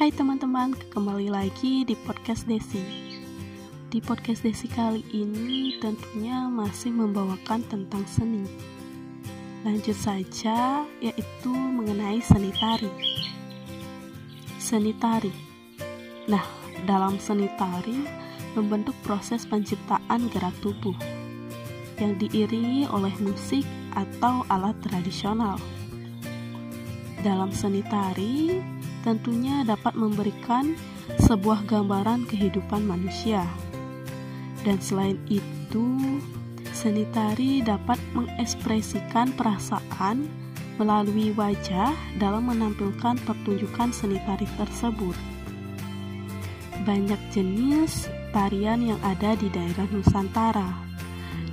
Hai teman-teman, kembali lagi di podcast Desi. Di podcast Desi kali ini tentunya masih membawakan tentang seni. Lanjut saja, yaitu mengenai seni tari. Seni tari. Nah, dalam seni tari membentuk proses penciptaan gerak tubuh yang diiringi oleh musik atau alat tradisional. Dalam seni tari, tentunya dapat memberikan sebuah gambaran kehidupan manusia. Dan selain itu, seni tari dapat mengekspresikan perasaan melalui wajah dalam menampilkan pertunjukan seni tari tersebut. Banyak jenis tarian yang ada di daerah Nusantara.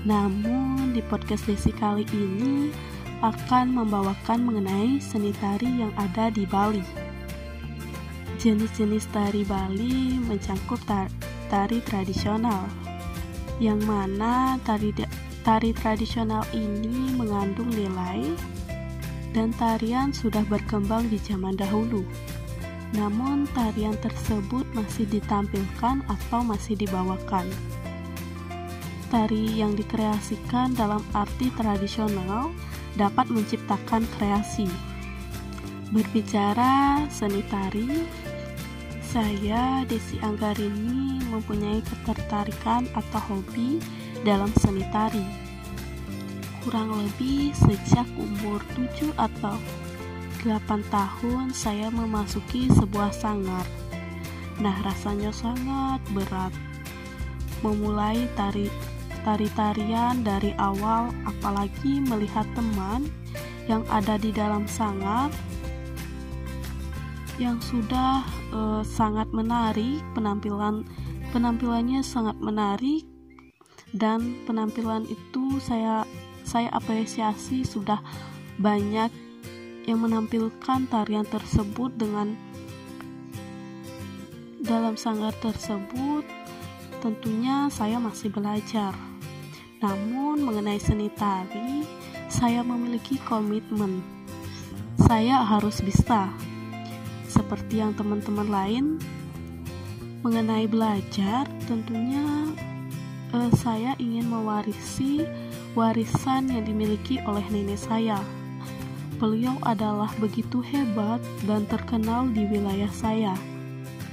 Namun di podcast Desi kali ini akan membawakan mengenai seni tari yang ada di Bali. Jenis-jenis tari Bali mencangkup tari tradisional, yang mana tari tari tradisional ini mengandung nilai dan tarian sudah berkembang di zaman dahulu. Namun tarian tersebut masih ditampilkan atau masih dibawakan. Tari yang dikreasikan dalam arti tradisional dapat menciptakan kreasi. Berbicara seni tari, saya, Desi Anggarini, mempunyai ketertarikan atau hobi dalam seni tari. Kurang lebih sejak umur 7 atau 8 tahun saya memasuki sebuah sanggar. Nah, rasanya sangat berat. Memulai tari tari-tarian dari awal apalagi melihat teman yang ada di dalam sanggar yang sudah uh, sangat menarik penampilan penampilannya sangat menarik dan penampilan itu saya saya apresiasi sudah banyak yang menampilkan tarian tersebut dengan dalam sanggar tersebut tentunya saya masih belajar. Namun mengenai seni tari saya memiliki komitmen. Saya harus bisa seperti yang teman-teman lain. Mengenai belajar tentunya eh, saya ingin mewarisi warisan yang dimiliki oleh nenek saya. Beliau adalah begitu hebat dan terkenal di wilayah saya.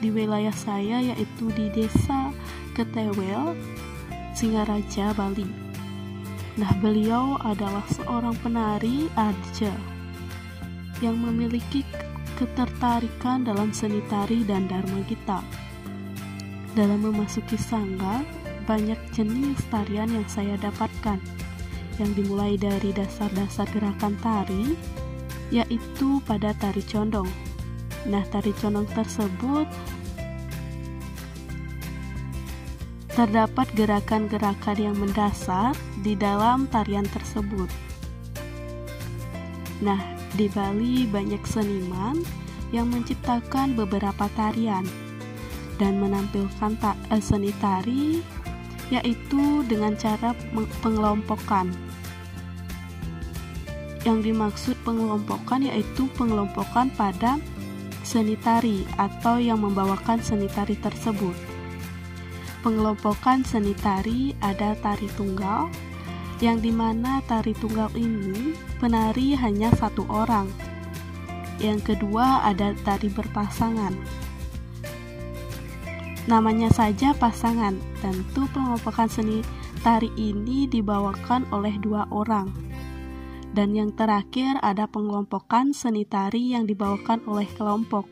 Di wilayah saya yaitu di desa Ketewel Singaraja Bali. Nah beliau adalah seorang penari Arja yang memiliki ketertarikan dalam seni tari dan dharma kita. Dalam memasuki sangga, banyak jenis tarian yang saya dapatkan, yang dimulai dari dasar-dasar gerakan tari, yaitu pada tari condong. Nah, tari condong tersebut terdapat gerakan-gerakan yang mendasar di dalam tarian tersebut. Nah, di Bali banyak seniman yang menciptakan beberapa tarian dan menampilkan ta eh, seni tari yaitu dengan cara pengelompokan. Yang dimaksud pengelompokan yaitu pengelompokan pada seni tari atau yang membawakan seni tari tersebut. Pengelompokan seni tari ada tari tunggal, yang di mana tari tunggal ini penari hanya satu orang. Yang kedua ada tari berpasangan. Namanya saja pasangan, tentu pengelompokan seni tari ini dibawakan oleh dua orang. Dan yang terakhir ada pengelompokan seni tari yang dibawakan oleh kelompok,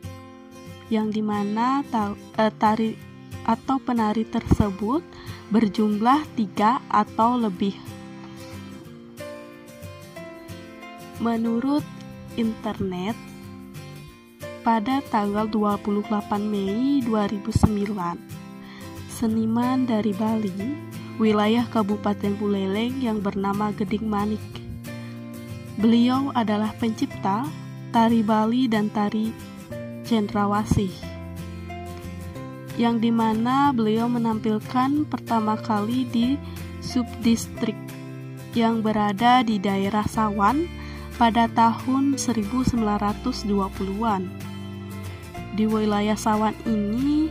yang di mana eh, tari atau penari tersebut berjumlah tiga atau lebih Menurut internet, pada tanggal 28 Mei 2009, seniman dari Bali, wilayah Kabupaten Buleleng yang bernama Geding Manik. Beliau adalah pencipta tari Bali dan tari Cendrawasih yang di mana beliau menampilkan pertama kali di subdistrik yang berada di daerah Sawan pada tahun 1920-an. Di wilayah Sawan ini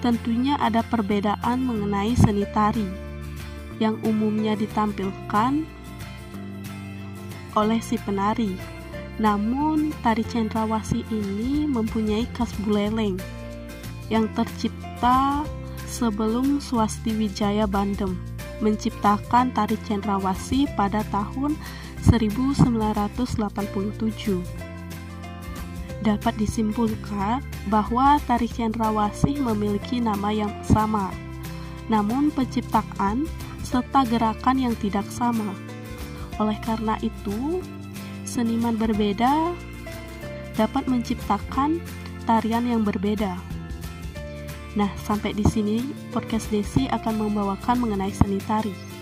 tentunya ada perbedaan mengenai seni tari yang umumnya ditampilkan oleh si penari. Namun, tari cendrawasih ini mempunyai khas buleleng yang tercipta sebelum Swasti Wijaya Bandem menciptakan tari cendrawasih pada tahun 1987. Dapat disimpulkan bahwa tari cendrawasih memiliki nama yang sama, namun penciptaan serta gerakan yang tidak sama. Oleh karena itu, seniman berbeda dapat menciptakan tarian yang berbeda. Nah, sampai di sini podcast Desi akan membawakan mengenai seni tari.